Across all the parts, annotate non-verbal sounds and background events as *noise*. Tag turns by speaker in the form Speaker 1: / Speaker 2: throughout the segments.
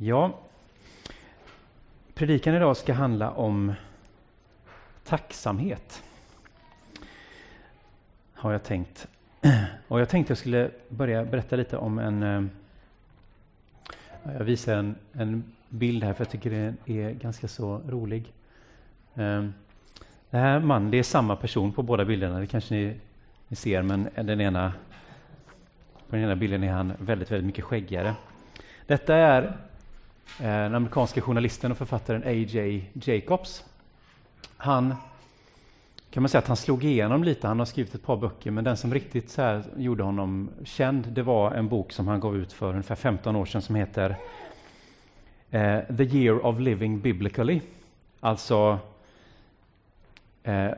Speaker 1: Ja, predikan idag ska handla om tacksamhet. Har jag tänkt. *clears throat* Och jag tänkte jag skulle börja berätta lite om en... Eh, jag visar en, en bild här för jag tycker den är ganska så rolig. Ehm, det här man, det är samma person på båda bilderna, det kanske ni, ni ser, men den ena, på den ena bilden är han väldigt, väldigt mycket skäggigare. Detta är Eh, den amerikanska journalisten och författaren A.J. Jacobs. Han kan man säga att han slog igenom lite. Han har skrivit ett par böcker, men den som riktigt så här gjorde honom känd, det var en bok som han gav ut för ungefär 15 år sedan som heter eh, The year of living biblically. Alltså eh, eh,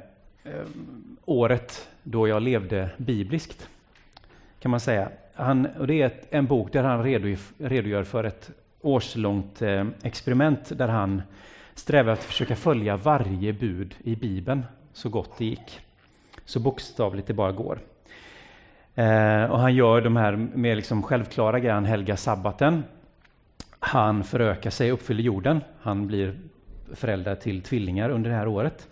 Speaker 1: året då jag levde bibliskt, kan man säga. Han, och det är ett, en bok där han redogör, för ett årslångt eh, experiment där han strävar att försöka följa varje bud i Bibeln så gott det gick. Så bokstavligt det bara går. Eh, och han gör de här mer liksom självklara grejerna, han helgar sabbaten. Han förökar sig, uppfyller jorden. Han blir förälder till tvillingar under det här året.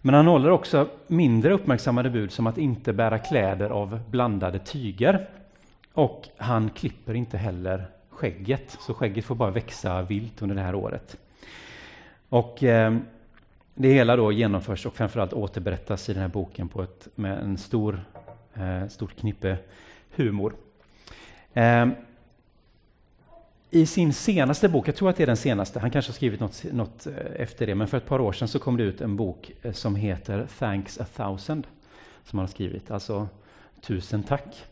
Speaker 1: Men han håller också mindre uppmärksammade bud som att inte bära kläder av blandade tyger. Och han klipper inte heller skägget, så skägget får bara växa vilt under det här året. Och eh, det hela då genomförs och framförallt återberättas i den här boken på ett, med en stor, eh, stort knippe humor. Eh, I sin senaste bok, jag tror att det är den senaste, han kanske har skrivit något, något eh, efter det, men för ett par år sedan så kom det ut en bok eh, som heter Thanks a thousand, som han har skrivit, alltså Tusen tack.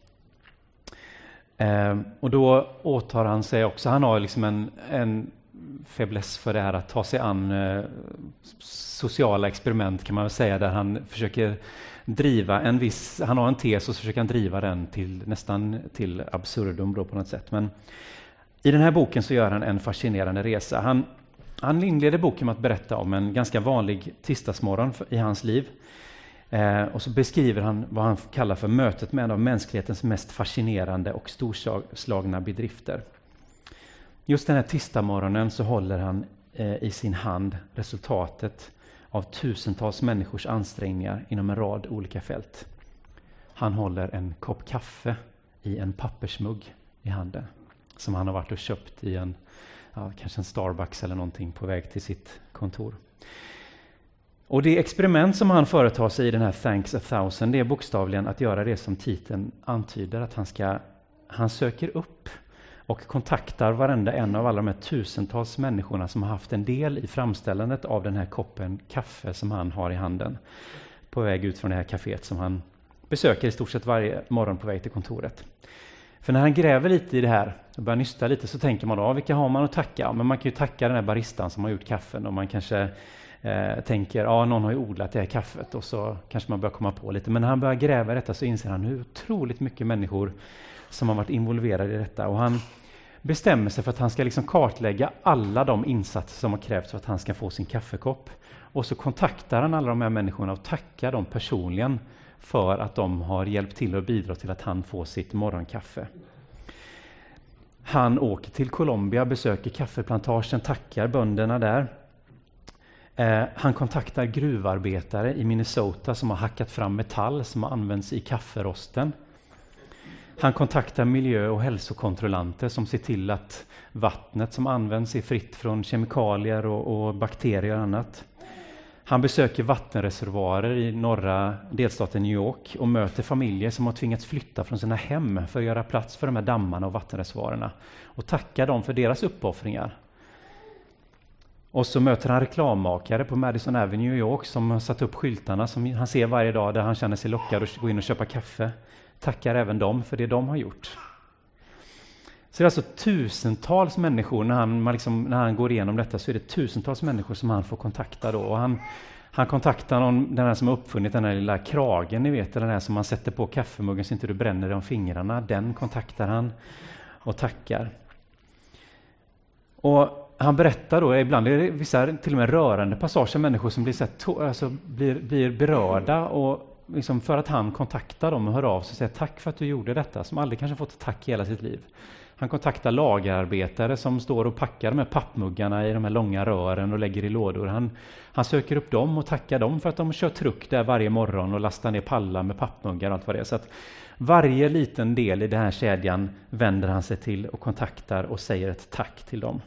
Speaker 1: Ehm, och då åtar han sig också, han har liksom en, en fäbless för det här att ta sig an eh, sociala experiment kan man väl säga, där han försöker driva en viss, han har en tes och så försöker han driva den till nästan till absurdum då på något sätt. Men i den här boken så gör han en fascinerande resa. Han, han inleder boken med att berätta om en ganska vanlig tisdagsmorgon i hans liv. Eh, och så beskriver han vad han kallar för mötet med en av mänsklighetens mest fascinerande och storslagna bedrifter. Just den här tisdagsmorgonen så håller han eh, i sin hand resultatet av tusentals människors ansträngningar inom en rad olika fält. Han håller en kopp kaffe i en pappersmugg i handen som han har varit och köpt i en, ja, kanske en Starbucks eller någonting på väg till sitt kontor. Och det experiment som han företar sig i den här Thanks a thousand, det är bokstavligen att göra det som titeln antyder, att han ska, han söker upp och kontaktar varenda en av alla de här tusentals människorna som har haft en del i framställandet av den här koppen kaffe som han har i handen på väg ut från det här kaféet som han besöker i stort sett varje morgon på väg till kontoret. För när han gräver lite i det här och börjar nysta lite så tänker man då, vilka har man att tacka? Men man kan ju tacka den här baristan som har gjort kaffen och man kanske eh, tänker, ja någon har ju odlat det här kaffet och så kanske man börjar komma på lite. Men när han börjar gräva i detta så inser han hur otroligt mycket människor som har varit involverade i detta. Och han bestämmer sig för att han ska liksom kartlägga alla de insatser som har krävts för att han ska få sin kaffekopp. Och så kontaktar han alla de här människorna och tackar dem personligen för att de har hjälpt till och bidragit till att han får sitt morgonkaffe. Han åker till Colombia, besöker kaffeplantagen, tackar bönderna där. Eh, han kontaktar gruvarbetare i Minnesota som har hackat fram metall som har använts i kafferosten. Han kontaktar miljö och hälsokontrollanter som ser till att vattnet som används är fritt från kemikalier och, och bakterier och annat. Han besöker vattenreservoarer i norra delstaten New York och möter familjer som har tvingats flytta från sina hem för att göra plats för de här dammarna och vattenreservoarerna och tackar dem för deras uppoffringar. Och så möter han reklammakare på Madison Avenue i New York som har satt upp skyltarna som han ser varje dag där han känner sig lockad att gå in och köpa kaffe tackar även dem för det de har gjort. Så det är alltså tusentals människor, när han, liksom, när han går igenom detta, så är det tusentals människor som han får kontakta då. Och han, han kontaktar någon, den här som har uppfunnit den här lilla kragen, ni vet, den här som man sätter på kaffemuggen så inte du bränner dig om fingrarna. Den kontaktar han och tackar. Och han berättar då, ibland är det vissa till och med rörande passager, människor som blir, så alltså, blir, blir berörda och liksom för att han kontaktar dem och hör av sig och säger tack för att du gjorde detta, som aldrig kanske fått ett tack i hela sitt liv. Han kontaktar lagerarbetare som står och packar de här pappmuggarna i de här långa rören och lägger i lådor. Han, han söker upp dem och tackar dem för att de kör truck där varje morgon och lastar ner pallar med pappmuggar och allt vad det är. Så att varje liten del i den här kedjan vänder han sig till och kontaktar och säger ett tack till dem.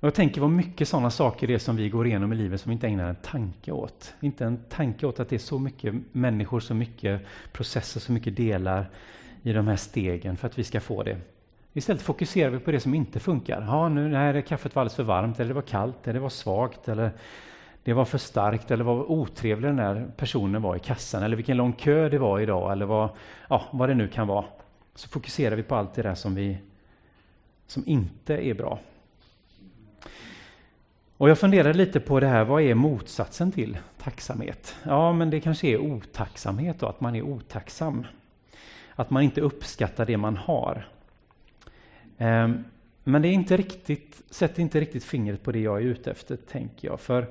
Speaker 1: Och jag tänker vad mycket sådana saker det är som vi går igenom i livet som vi inte ägnar en tanke åt. Inte en tanke åt att det är så mycket människor, så mycket processer, så mycket delar i de här stegen för att vi ska få det. Istället fokuserar vi på det som inte funkar. Ja, nu när kaffet var alldeles för varmt, eller det var kallt, eller det var svagt, eller det var för starkt, eller vad otrevlig den där personen var i kassan, eller vilken lång kö det var idag, eller vad, ja, vad det nu kan vara. Så fokuserar vi på allt det där som, vi, som inte är bra. Och jag funderade lite på det här, vad är motsatsen till tacksamhet? Ja, men det kanske är otacksamhet då, att man är otacksam. Att man inte uppskattar det man har. Ehm, men det är inte riktigt, sätter inte riktigt fingret på det jag är ute efter, tänker jag. För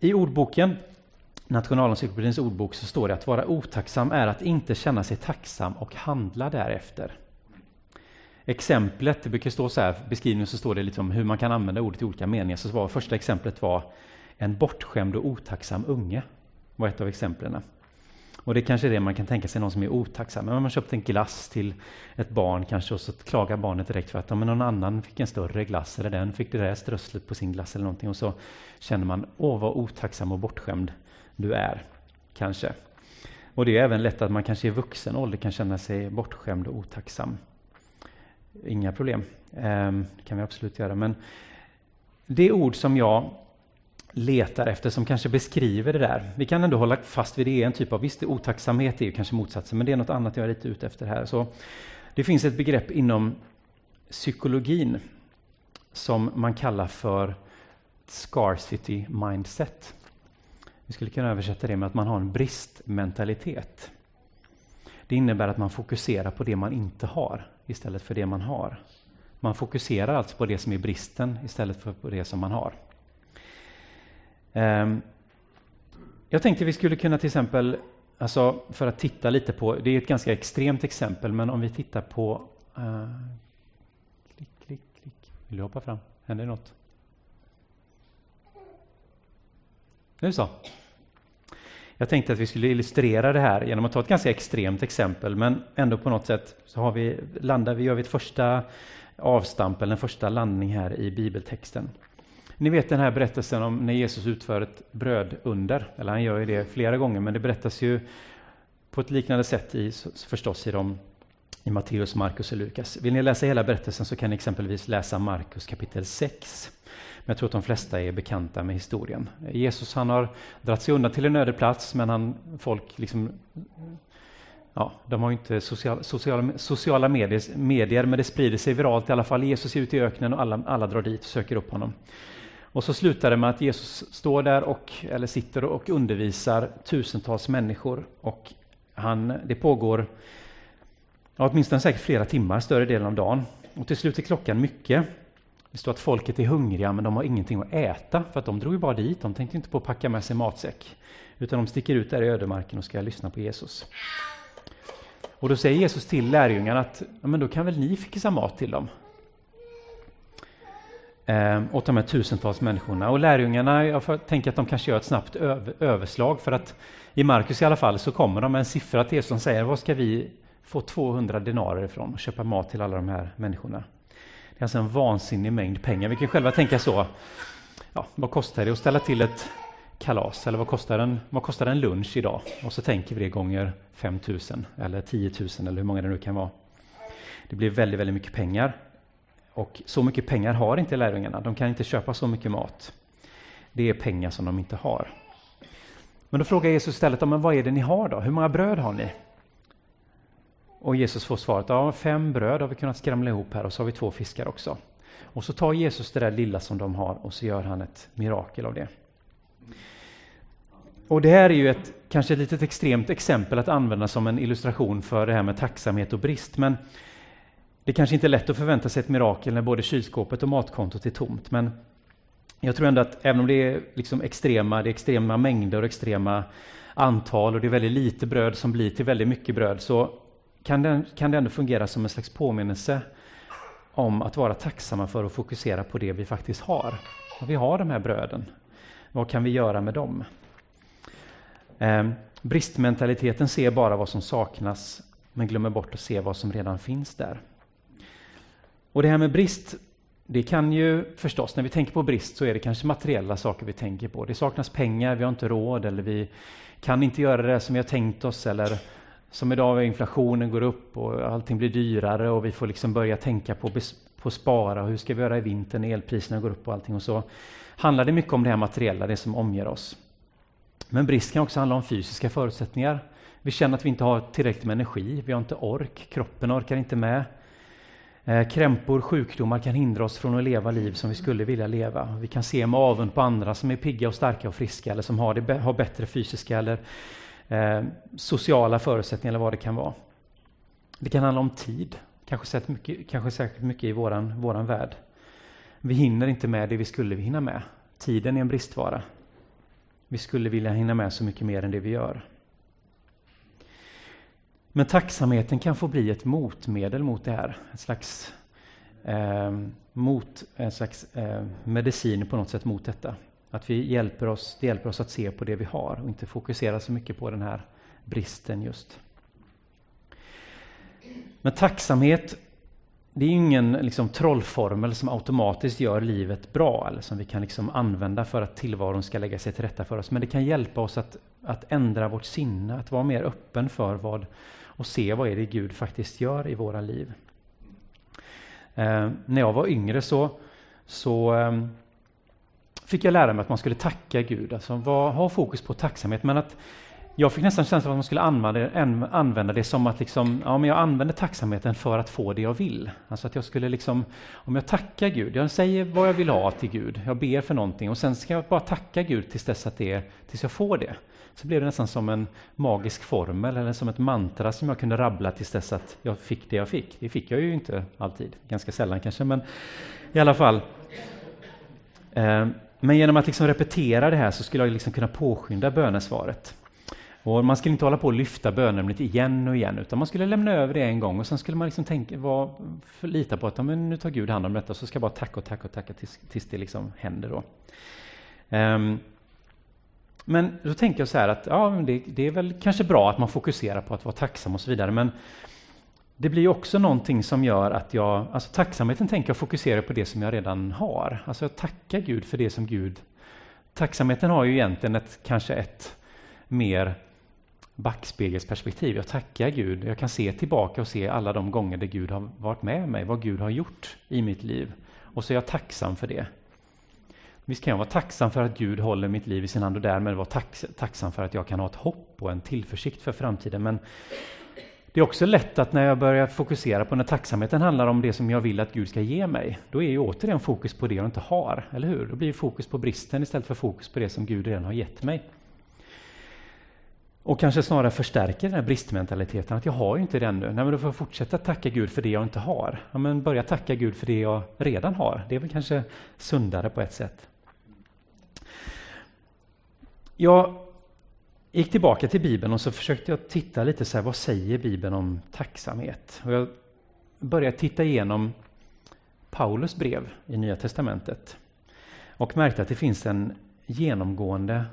Speaker 1: i ordboken, Nationalencyklopedins ordbok, så står det att vara otacksam är att inte känna sig tacksam och handla därefter. Exemplet, det brukar stå så här, beskrivningen så står det liksom hur man kan använda ordet i olika meningar. Så var, första exemplet var en bortskämd och otacksam unge, var ett av exemplen. Och det är kanske är det man kan tänka sig, någon som är otacksam. Men man köpt en glass till ett barn kanske och så klagar barnet direkt för att ja, men någon annan fick en större glass eller den fick det där strösslet på sin glass eller någonting och så känner man, åh vad otacksam och bortskämd du är, kanske. Och det är även lätt att man kanske i vuxen ålder kan känna sig bortskämd och otacksam. Inga problem, ehm, det kan vi absolut göra. Men det ord som jag letar efter som kanske beskriver det där. Vi kan ändå hålla fast vid det, en typ av, visst otacksamhet är ju kanske motsatsen, men det är något annat jag är lite ute efter här. Så det finns ett begrepp inom psykologin som man kallar för scarcity mindset. Vi skulle kunna översätta det med att man har en bristmentalitet. Det innebär att man fokuserar på det man inte har istället för det man har. Man fokuserar alltså på det som är bristen istället för på det som man har. Ehm, jag tänkte vi skulle kunna till exempel, alltså för att titta lite på, det är ett ganska extremt exempel, men om vi tittar på... Uh, klick, klick, klick. Vill du hoppa fram? Händer det något? Nu så. Jag tänkte att vi skulle illustrera det här genom att ta ett ganska extremt exempel, men ändå på något sätt så har vi, landar vi, gör vi ett första avstamp, eller en första landning här i bibeltexten. Ni vet den här berättelsen om när Jesus utför ett brödunder, eller han gör ju det flera gånger, men det berättas ju på ett liknande sätt i, förstås i, de, i Matteus, Markus och Lukas. Vill ni läsa hela berättelsen så kan ni exempelvis läsa Markus kapitel 6. Men jag tror att de flesta är bekanta med historien. Jesus han har dragit sig undan till en öde plats, men han, folk liksom Ja, de har ju inte social, sociala, sociala medier, medier, men det sprider sig viralt i alla fall. Jesus är ute i öknen och alla, alla drar dit och söker upp honom. Och så slutar det med att Jesus står där och, eller sitter och undervisar tusentals människor. Och han, det pågår ja, åtminstone säkert flera timmar, större delen av dagen. Och till slut är klockan mycket. Det står att folket är hungriga men de har ingenting att äta för att de drog ju bara dit. De tänkte inte på att packa med sig matsäck. Utan de sticker ut där i ödemarken och ska lyssna på Jesus. Och då säger Jesus till lärjungarna att ja, men då kan väl ni fixa mat till dem eh, åt de här tusentals människorna. Och lärjungarna, jag tänker att de kanske gör ett snabbt överslag för att i Markus i alla fall så kommer de med en siffra till Jesus som säger vad ska vi få 200 denarer ifrån och köpa mat till alla de här människorna. Det är alltså en vansinnig mängd pengar. Vi kan själva tänka så. Ja, vad kostar det att ställa till ett kalas? Eller vad kostar en, vad kostar en lunch idag? Och så tänker vi det gånger 5 000 eller 10 000 eller hur många det nu kan vara. Det blir väldigt, väldigt mycket pengar. Och så mycket pengar har inte lärjungarna. De kan inte köpa så mycket mat. Det är pengar som de inte har. Men då frågar Jesus istället, men vad är det ni har då? Hur många bröd har ni? Och Jesus får svaret, ja, fem bröd har vi kunnat skramla ihop här och så har vi två fiskar också. Och så tar Jesus det där lilla som de har och så gör han ett mirakel av det. Och det här är ju ett kanske ett litet extremt exempel att använda som en illustration för det här med tacksamhet och brist. Men det kanske inte är lätt att förvänta sig ett mirakel när både kylskåpet och matkontot är tomt, men jag tror ändå att även om det är liksom extrema, det är extrema mängder och extrema antal och det är väldigt lite bröd som blir till väldigt mycket bröd, så kan det, kan det ändå fungera som en slags påminnelse om att vara tacksamma för att fokusera på det vi faktiskt har. Och vi har de här bröden. Vad kan vi göra med dem? Eh, bristmentaliteten ser bara vad som saknas men glömmer bort att se vad som redan finns där. Och det här med brist, det kan ju förstås, när vi tänker på brist så är det kanske materiella saker vi tänker på. Det saknas pengar, vi har inte råd eller vi kan inte göra det som vi har tänkt oss eller som idag inflationen går upp och allting blir dyrare och vi får liksom börja tänka på, på spara och hur ska vi göra i vinter när elpriserna går upp och allting och så handlar det mycket om det här materiella, det som omger oss. Men brist kan också handla om fysiska förutsättningar. Vi känner att vi inte har tillräckligt med energi, vi har inte ork, kroppen orkar inte med. Eh, krämpor, sjukdomar kan hindra oss från att leva liv som vi skulle vilja leva. Vi kan se med avund på andra som är pigga och starka och friska eller som har, det, har bättre fysiska eller eh, sociala förutsättningar eller vad det kan vara. Det kan handla om tid, kanske, sett mycket, kanske särskilt mycket i våran, våran värld. Vi hinner inte med det vi skulle hinna med. Tiden är en bristvara. Vi skulle vilja hinna med så mycket mer än det vi gör. Men tacksamheten kan få bli ett motmedel mot det här. Ett slags, eh, mot, en slags eh, medicin på något sätt mot detta. Att vi hjälper oss, det hjälper oss att se på det vi har och inte fokusera så mycket på den här bristen just. Men tacksamhet, det är ingen liksom, trollformel som automatiskt gör livet bra eller som vi kan liksom, använda för att tillvaron ska lägga sig till rätta för oss. Men det kan hjälpa oss att, att ändra vårt sinne, att vara mer öppen för vad och se vad är det Gud faktiskt gör i våra liv. Eh, när jag var yngre så, så eh, fick jag lära mig att man skulle tacka Gud, alltså var, ha fokus på tacksamhet. Men att jag fick nästan känslan av att man skulle använda, använda det som att liksom, ja, men jag använder tacksamheten för att få det jag vill. Alltså att jag skulle liksom, om jag tackar Gud, jag säger vad jag vill ha till Gud, jag ber för någonting och sen ska jag bara tacka Gud tills dess att det, tills jag får det. Så blev det nästan som en magisk formel eller som ett mantra som jag kunde rabbla tills dess att jag fick det jag fick. Det fick jag ju inte alltid, ganska sällan kanske, men i alla fall. Eh, men genom att liksom repetera det här så skulle jag liksom kunna påskynda bönesvaret. Och man skulle inte hålla på och lyfta bönämnet igen och igen, utan man skulle lämna över det en gång och sen skulle man liksom tänka, var, lita på att men nu tar Gud hand om detta, så ska jag bara tacka och tacka och tacka tills, tills det liksom händer. Då. Um, men då tänker jag så här att ja, det, det, är väl kanske bra att man fokuserar på att vara tacksam och så vidare, men det blir också någonting som gör att jag, alltså tacksamheten tänker jag fokusera på det som jag redan har. Alltså jag tackar Gud för det som Gud... Tacksamheten har ju egentligen ett, kanske ett mer backspegelsperspektiv. Jag tackar Gud. Jag kan se tillbaka och se alla de gånger där Gud har varit med mig, vad Gud har gjort i mitt liv. Och så är jag tacksam för det. Visst kan jag vara tacksam för att Gud håller mitt liv i sin hand och därmed vara tacksam för att jag kan ha ett hopp och en tillförsikt för framtiden. Men det är också lätt att när jag börjar fokusera på när tacksamheten handlar om det som jag vill att Gud ska ge mig, då är ju återigen fokus på det jag inte har, eller hur? Då blir fokus på bristen istället för fokus på det som Gud redan har gett mig. Och kanske snarare förstärker den här bristmentaliteten, att jag har ju inte det ännu. Nej, men då får jag fortsätta tacka Gud för det jag inte har. Ja, men börja tacka Gud för det jag redan har. Det är väl kanske sundare på ett sätt. Jag gick tillbaka till Bibeln och så försökte jag titta lite så här, vad säger Bibeln om tacksamhet? Och jag började titta igenom Paulus brev i Nya Testamentet och märkte att det finns en genomgående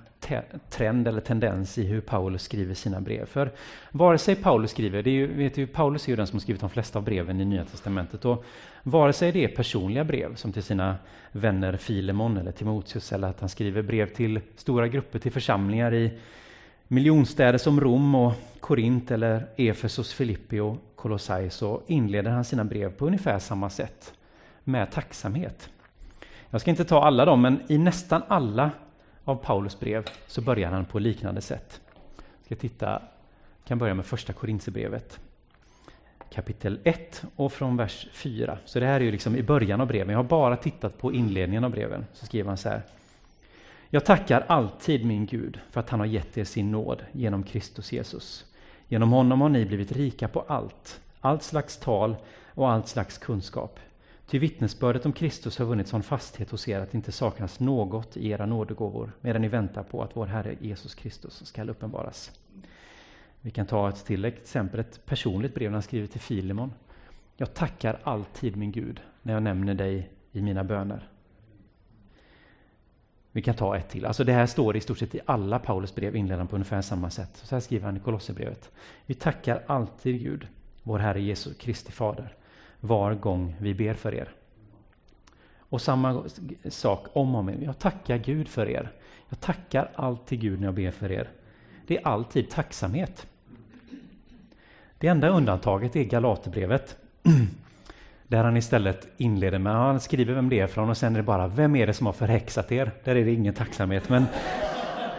Speaker 1: trend eller tendens i hur Paulus skriver sina brev. För vare sig Paulus skriver, det är ju, vet ju, Paulus är ju den som har skrivit de flesta av breven i Nya Testamentet, och vare sig det är personliga brev som till sina vänner Filemon eller Timoteus, eller att han skriver brev till stora grupper, till församlingar i miljonstäder som Rom och Korint eller Efesos, Filippi och Kolossai, så inleder han sina brev på ungefär samma sätt, med tacksamhet. Jag ska inte ta alla dem, men i nästan alla av Paulus brev så börjar han på liknande sätt. Jag ska titta, kan börja med första Korintierbrevet kapitel 1 och från vers 4. Så det här är ju liksom i början av breven. Jag har bara tittat på inledningen av breven. Så skriver han så här. Jag tackar alltid min Gud för att han har gett er sin nåd genom Kristus Jesus. Genom honom har ni blivit rika på allt, allt slags tal och allt slags kunskap. Ty vittnesbördet om Kristus har vunnit sån fasthet hos er att det inte saknas något i era nådegåvor medan ni väntar på att vår Herre Jesus Kristus skall uppenbaras. Vi kan ta ett till exempel, ett personligt brev han skriver till Filemon. Jag tackar alltid min Gud när jag nämner dig i mina böner. Vi kan ta ett till. Alltså det här står i stort sett i alla Paulus brev inledande på ungefär samma sätt. Så här skriver han i Kolosserbrevet. Vi tackar alltid Gud, vår Herre Jesu Kristi Fader, var gång vi ber för er. Och samma sak om och om igen. Jag tackar Gud för er. Jag tackar alltid Gud när jag ber för er. Det är alltid tacksamhet. Det enda undantaget är Galaterbrevet. *clears throat* Där han istället inleder med, han skriver vem det är från och sen är det bara, vem är det som har förhäxat er? Där är det ingen tacksamhet. Men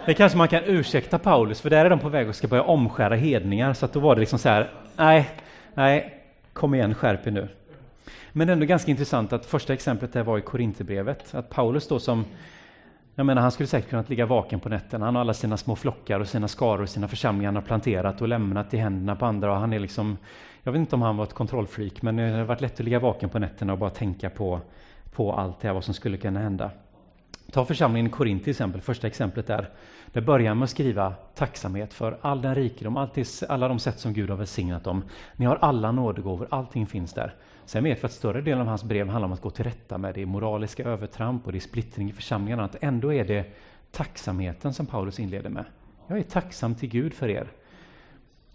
Speaker 1: det kanske man kan ursäkta Paulus, för där är de på väg och ska börja omskära hedningar. Så att då var det liksom så här, nej, nej, kom igen, skärp er nu. Men det är ändå ganska intressant att första exemplet där var i Korinthierbrevet, att Paulus då som jag menar, han skulle säkert kunnat ligga vaken på nätterna. Han har alla sina små flockar och sina skaror och sina församlingar han har planterat och lämnat i händerna på andra. Och han är liksom, jag vet inte om han var ett kontrollfreak, men det har varit lätt att ligga vaken på nätterna och bara tänka på, på allt det här, vad som skulle kunna hända. Ta församlingen i Korint till exempel, första exemplet där. Där börjar med att skriva tacksamhet för all den rikedom, alla de sätt som Gud har välsignat dem. Ni har alla nådegåvor, allting finns där. Sen vet vi att större delen av hans brev handlar om att gå till rätta med det moraliska övertramp och det är splittring i församlingarna. Ändå är det tacksamheten som Paulus inleder med. Jag är tacksam till Gud för er.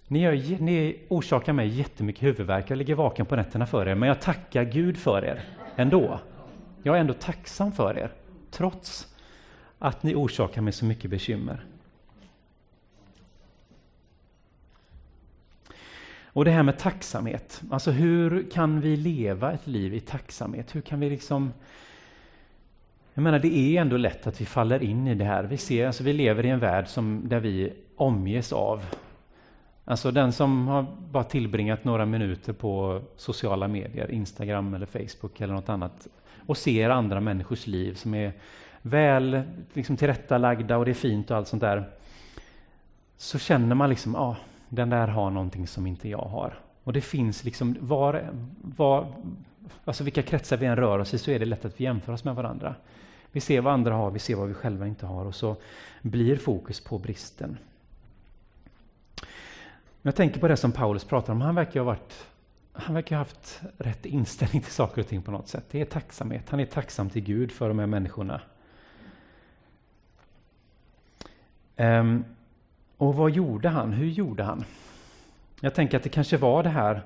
Speaker 1: Ni, gör, ni orsakar mig jättemycket huvudvärk, jag ligger vaken på nätterna för er, men jag tackar Gud för er ändå. Jag är ändå tacksam för er, trots att ni orsakar mig så mycket bekymmer. Och det här med tacksamhet, alltså hur kan vi leva ett liv i tacksamhet? Hur kan vi liksom... Jag menar, det är ändå lätt att vi faller in i det här. Vi, ser, alltså vi lever i en värld som, där vi omges av Alltså den som har bara tillbringat några minuter på sociala medier, Instagram eller Facebook eller något annat och ser andra människors liv som är väl liksom tillrättalagda och det är fint och allt sånt där. Så känner man liksom, ja, ah, den där har någonting som inte jag har. Och det finns liksom, var, var, alltså vilka kretsar vi än rör oss i så är det lätt att vi jämför oss med varandra. Vi ser vad andra har, vi ser vad vi själva inte har och så blir fokus på bristen. Jag tänker på det som Paulus pratar om, han verkar ha varit han verkar ha haft rätt inställning till saker och ting på något sätt. Det är tacksamhet. Han är tacksam till Gud för de här människorna. Um, och vad gjorde han? Hur gjorde han? Jag tänker att det kanske var det här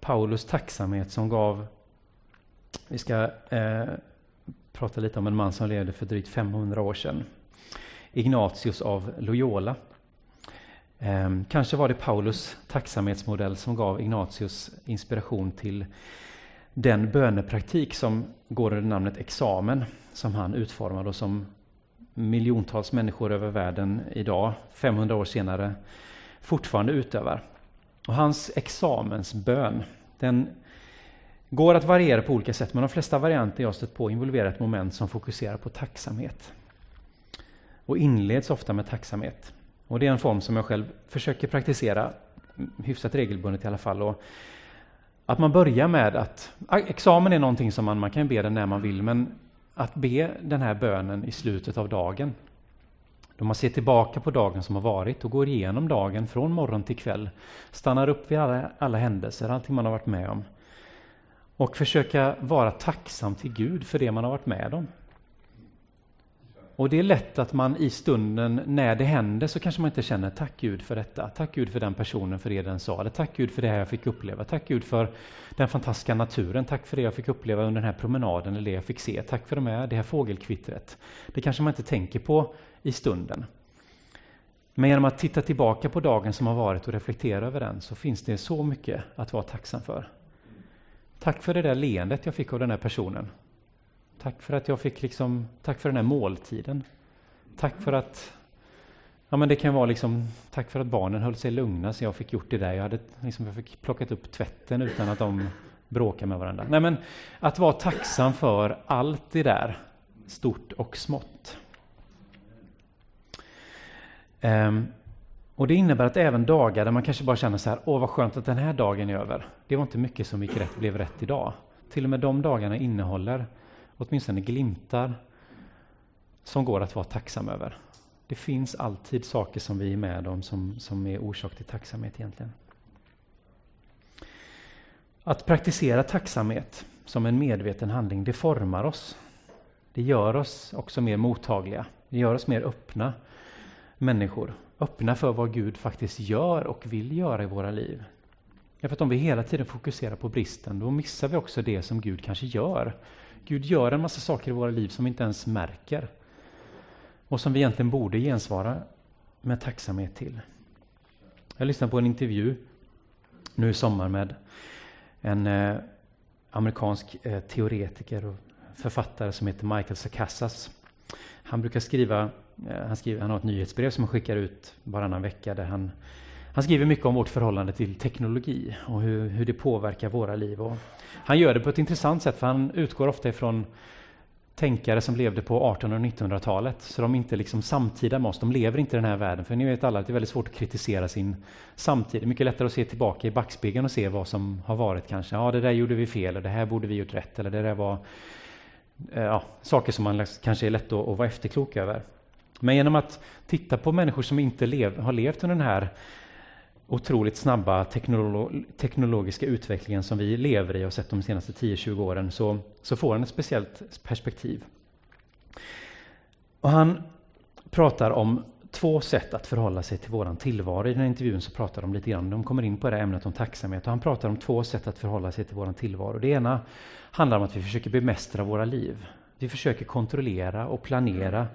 Speaker 1: Paulus tacksamhet som gav... Vi ska eh, prata lite om en man som levde för drygt 500 år sedan. Ignatius av Loyola. Ehm, kanske var det Paulus tacksamhetsmodell som gav Ignatius inspiration till den bönepraktik som går under namnet examen, som han utformade och som miljontals människor över världen idag, 500 år senare, fortfarande utövar. Och hans examensbön, den går att variera på olika sätt, men de flesta varianter jag stött på involverar ett moment som fokuserar på tacksamhet. Och inleds ofta med tacksamhet. Och det är en form som jag själv försöker praktisera hyfsat regelbundet i alla fall. Och att man börjar med att, ah, examen är någonting som man, man kan be den när man vill, men att be den här bönen i slutet av dagen. Då man ser tillbaka på dagen som har varit och går igenom dagen från morgon till kväll. Stannar upp vid alla, alla händelser, allting man har varit med om. Och försöka vara tacksam till Gud för det man har varit med om. Och det är lätt att man i stunden när det händer så kanske man inte känner tack Gud för detta. Tack Gud för den personen, för det den sa. Eller tack Gud för det här jag fick uppleva. Tack Gud för den fantastiska naturen. Tack för det jag fick uppleva under den här promenaden eller det jag fick se. Tack för de här, det här fågelkvittret. Det kanske man inte tänker på i stunden. Men genom att titta tillbaka på dagen som har varit och reflektera över den så finns det så mycket att vara tacksam för. Tack för det där leendet jag fick av den här personen. Tack för att jag fick liksom, tack för den här måltiden. Tack för att, ja men det kan vara liksom, tack för att barnen höll sig lugna så jag fick gjort det där. Jag, hade, liksom, jag fick plockat upp tvätten utan att de bråkade med varandra. Nej men att vara tacksam för allt det där, stort och smått. Um, och det innebär att även dagar där man kanske bara känner så här, åh vad skönt att den här dagen är över. Det var inte mycket som gick rätt, blev rätt idag. Till och med de dagarna innehåller åtminstone glimtar som går att vara tacksam över. Det finns alltid saker som vi är med om som, som är orsak till tacksamhet egentligen. Att praktisera tacksamhet som en medveten handling, det formar oss. Det gör oss också mer mottagliga. Det gör oss mer öppna människor. Öppna för vad Gud faktiskt gör och vill göra i våra liv. Därför att om vi hela tiden fokuserar på bristen, då missar vi också det som Gud kanske gör. Gud gör en massa saker i våra liv som vi inte ens märker. Och som vi egentligen borde gensvara med tacksamhet till. Jag lyssnade på en intervju nu i sommar med en eh, amerikansk eh, teoretiker och författare som heter Michael Sakassas. Han brukar skriva, eh, han, skriver, han har ett nyhetsbrev som han skickar ut varannan vecka där han han skriver mycket om vårt förhållande till teknologi och hur, hur det påverkar våra liv. Och han gör det på ett intressant sätt för han utgår ofta ifrån tänkare som levde på 1800 och 1900-talet. Så de är inte liksom samtida med oss, de lever inte i den här världen. För ni vet alla att det är väldigt svårt att kritisera sin samtid. Det är mycket lättare att se tillbaka i backspegeln och se vad som har varit kanske. Ja, det där gjorde vi fel, eller det här borde vi gjort rätt, eller det där var eh, ja, saker som man kanske är lätt att, att vara efterklok över. Men genom att titta på människor som inte lev, har levt under den här otroligt snabba teknolo teknologiska utvecklingen som vi lever i och sett de senaste 10-20 åren så, så får han ett speciellt perspektiv. Och han pratar om två sätt att förhålla sig till våran tillvaro. I den här intervjun så pratar de lite grann, de kommer in på det här ämnet om tacksamhet och han pratar om två sätt att förhålla sig till våran tillvaro. Det ena handlar om att vi försöker bemästra våra liv. Vi försöker kontrollera och planera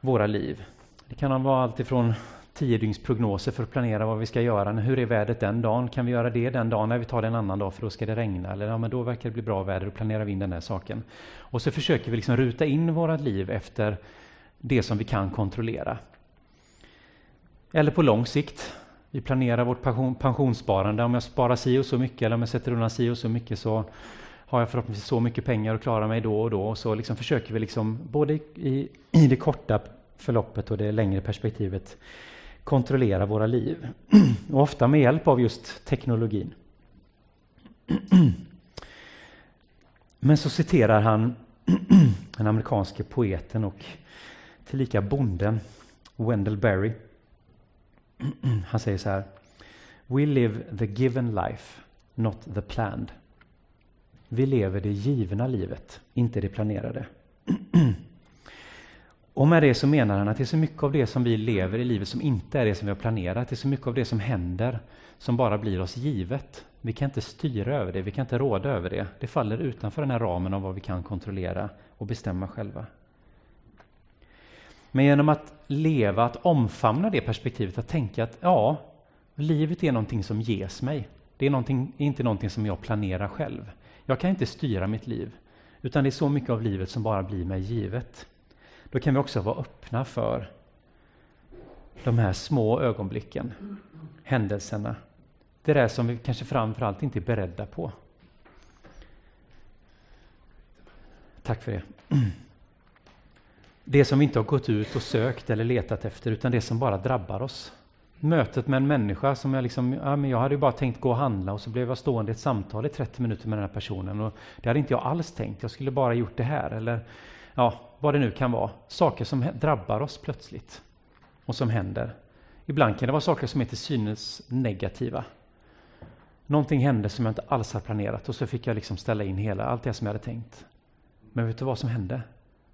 Speaker 1: våra liv. Det kan vara allt ifrån tiodygnsprognoser för att planera vad vi ska göra. Hur är vädret den dagen? Kan vi göra det den dagen? när vi tar det en annan dag för då ska det regna. Eller ja, men då verkar det bli bra väder, då planerar vi in den här saken. Och så försöker vi liksom ruta in våra liv efter det som vi kan kontrollera. Eller på lång sikt. Vi planerar vårt pension, pensionssparande. Om jag sparar si och så mycket eller om jag sätter undan si och så mycket så har jag förhoppningsvis så mycket pengar att klara mig då och då. Och så liksom försöker vi liksom både i, i det korta förloppet och det längre perspektivet kontrollera våra liv. *clears throat* Och ofta med hjälp av just teknologin. *clears throat* Men så citerar han *clears throat* den amerikanske poeten och tillika bonden Wendell Berry. Han säger så här. We live the given life, not the planned. Vi lever det givna livet, inte det planerade. Och med det så menar han att det är så mycket av det som vi lever i livet som inte är det som vi har planerat. Det är så mycket av det som händer som bara blir oss givet. Vi kan inte styra över det, vi kan inte råda över det. Det faller utanför den här ramen av vad vi kan kontrollera och bestämma själva. Men genom att leva, att omfamna det perspektivet, att tänka att ja, livet är någonting som ges mig. Det är någonting, inte någonting som jag planerar själv. Jag kan inte styra mitt liv, utan det är så mycket av livet som bara blir mig givet då kan vi också vara öppna för de här små ögonblicken, händelserna. Det där som vi kanske framförallt inte är beredda på. Tack för det. Det som vi inte har gått ut och sökt eller letat efter, utan det som bara drabbar oss. Mötet med en människa som jag liksom, ja, men jag hade ju bara tänkt gå och handla och så blev jag stående i ett samtal i 30 minuter med den här personen och det hade inte jag alls tänkt. Jag skulle bara gjort det här eller ja, vad det nu kan vara. Saker som drabbar oss plötsligt och som händer. Ibland kan det vara saker som är till synes negativa. Någonting hände som jag inte alls hade planerat och så fick jag liksom ställa in hela, allt det som jag hade tänkt. Men vet du vad som hände?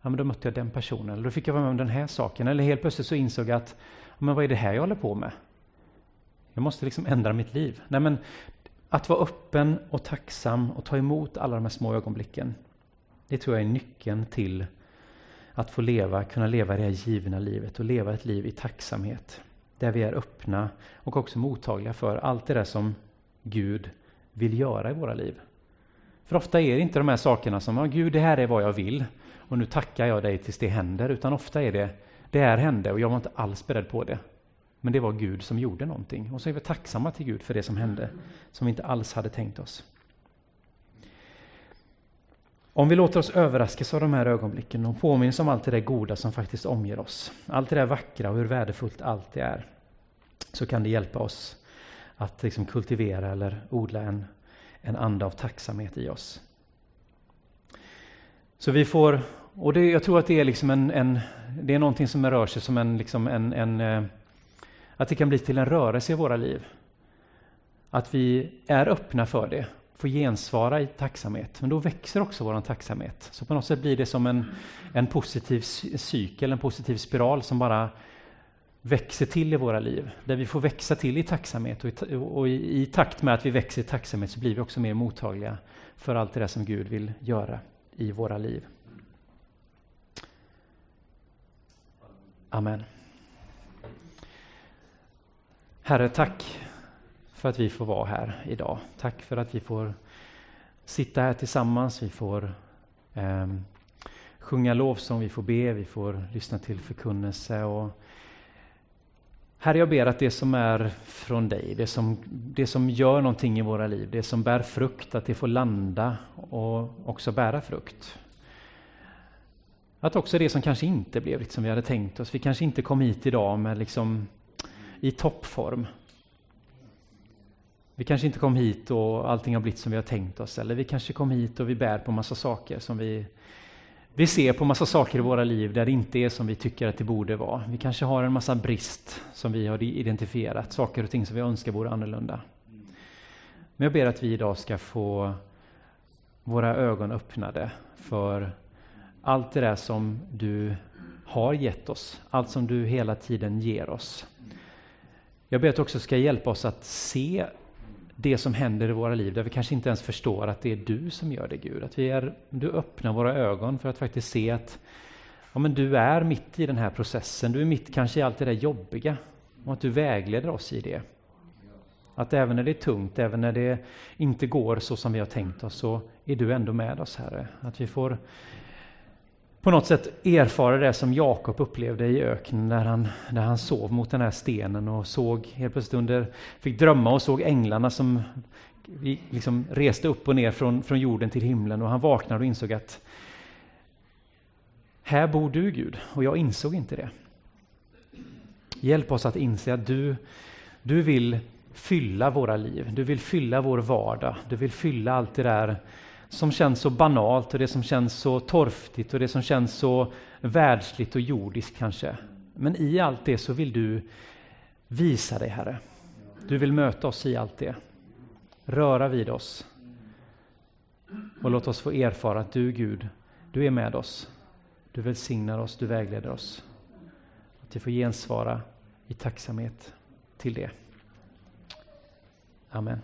Speaker 1: Ja, men då mötte jag den personen, eller då fick jag vara med om den här saken. Eller helt plötsligt så insåg jag att, men vad är det här jag håller på med? Jag måste liksom ändra mitt liv. Nej, men att vara öppen och tacksam och ta emot alla de här små ögonblicken. Det tror jag är nyckeln till att få leva, kunna leva det här givna livet och leva ett liv i tacksamhet. Där vi är öppna och också mottagliga för allt det där som Gud vill göra i våra liv. För ofta är det inte de här sakerna som, ja, Gud det här är vad jag vill och nu tackar jag dig tills det händer, utan ofta är det, det här hände och jag var inte alls beredd på det. Men det var Gud som gjorde någonting och så är vi tacksamma till Gud för det som hände, som vi inte alls hade tänkt oss. Om vi låter oss överraskas av de här ögonblicken och påminns om allt det där goda som faktiskt omger oss, allt det där vackra och hur värdefullt allt det är, så kan det hjälpa oss att liksom kultivera eller odla en, en anda av tacksamhet i oss. Så vi får Och det, jag tror att det är liksom en, en, det är någonting som rör sig som en, liksom en, en eh, att det kan bli till en rörelse i våra liv. Att vi är öppna för det, får gensvara i tacksamhet. Men då växer också vår tacksamhet. Så på något sätt blir det som en, en positiv cykel, en positiv spiral som bara växer till i våra liv. Där vi får växa till i tacksamhet och i, och i, i takt med att vi växer i tacksamhet så blir vi också mer mottagliga för allt det där som Gud vill göra i våra liv. Amen. Herre, tack för att vi får vara här idag. Tack för att vi får sitta här tillsammans. Vi får eh, sjunga lovsång, vi får be, vi får lyssna till förkunnelse. Och Herre, jag ber att det som är från dig, det som, det som gör någonting i våra liv, det som bär frukt, att det får landa och också bära frukt. Att också det som kanske inte blev som vi hade tänkt oss, vi kanske inte kom hit idag med liksom i toppform. Vi kanske inte kom hit och allting har blivit som vi har tänkt oss, eller vi kanske kom hit och vi bär på massa saker som vi vi ser på massa saker i våra liv där det inte är som vi tycker att det borde vara. Vi kanske har en massa brist som vi har identifierat, saker och ting som vi önskar vore annorlunda. Men jag ber att vi idag ska få våra ögon öppnade för allt det där som du har gett oss, allt som du hela tiden ger oss. Jag ber att du också ska hjälpa oss att se det som händer i våra liv, där vi kanske inte ens förstår att det är du som gör det, Gud. Att vi är, du öppnar våra ögon för att faktiskt se att ja, men du är mitt i den här processen, du är mitt kanske i allt det där jobbiga, och att du vägleder oss i det. Att även när det är tungt, även när det inte går så som vi har tänkt oss, så är du ändå med oss, Herre. Att vi får på något sätt erfara det som Jakob upplevde i öknen när han, när han sov mot den här stenen och såg helt plötsligt under, fick drömma och såg änglarna som liksom reste upp och ner från, från jorden till himlen. Och han vaknade och insåg att här bor du Gud. Och jag insåg inte det. Hjälp oss att inse att du, du vill fylla våra liv, du vill fylla vår vardag, du vill fylla allt det där som känns så banalt och det som känns så torftigt och det som känns så världsligt och jordiskt kanske. Men i allt det så vill du visa dig, Herre. Du vill möta oss i allt det. Röra vid oss. Och låt oss få erfara att du, Gud, du är med oss. Du välsignar oss, du vägleder oss. Att vi får gensvara i tacksamhet till det. Amen.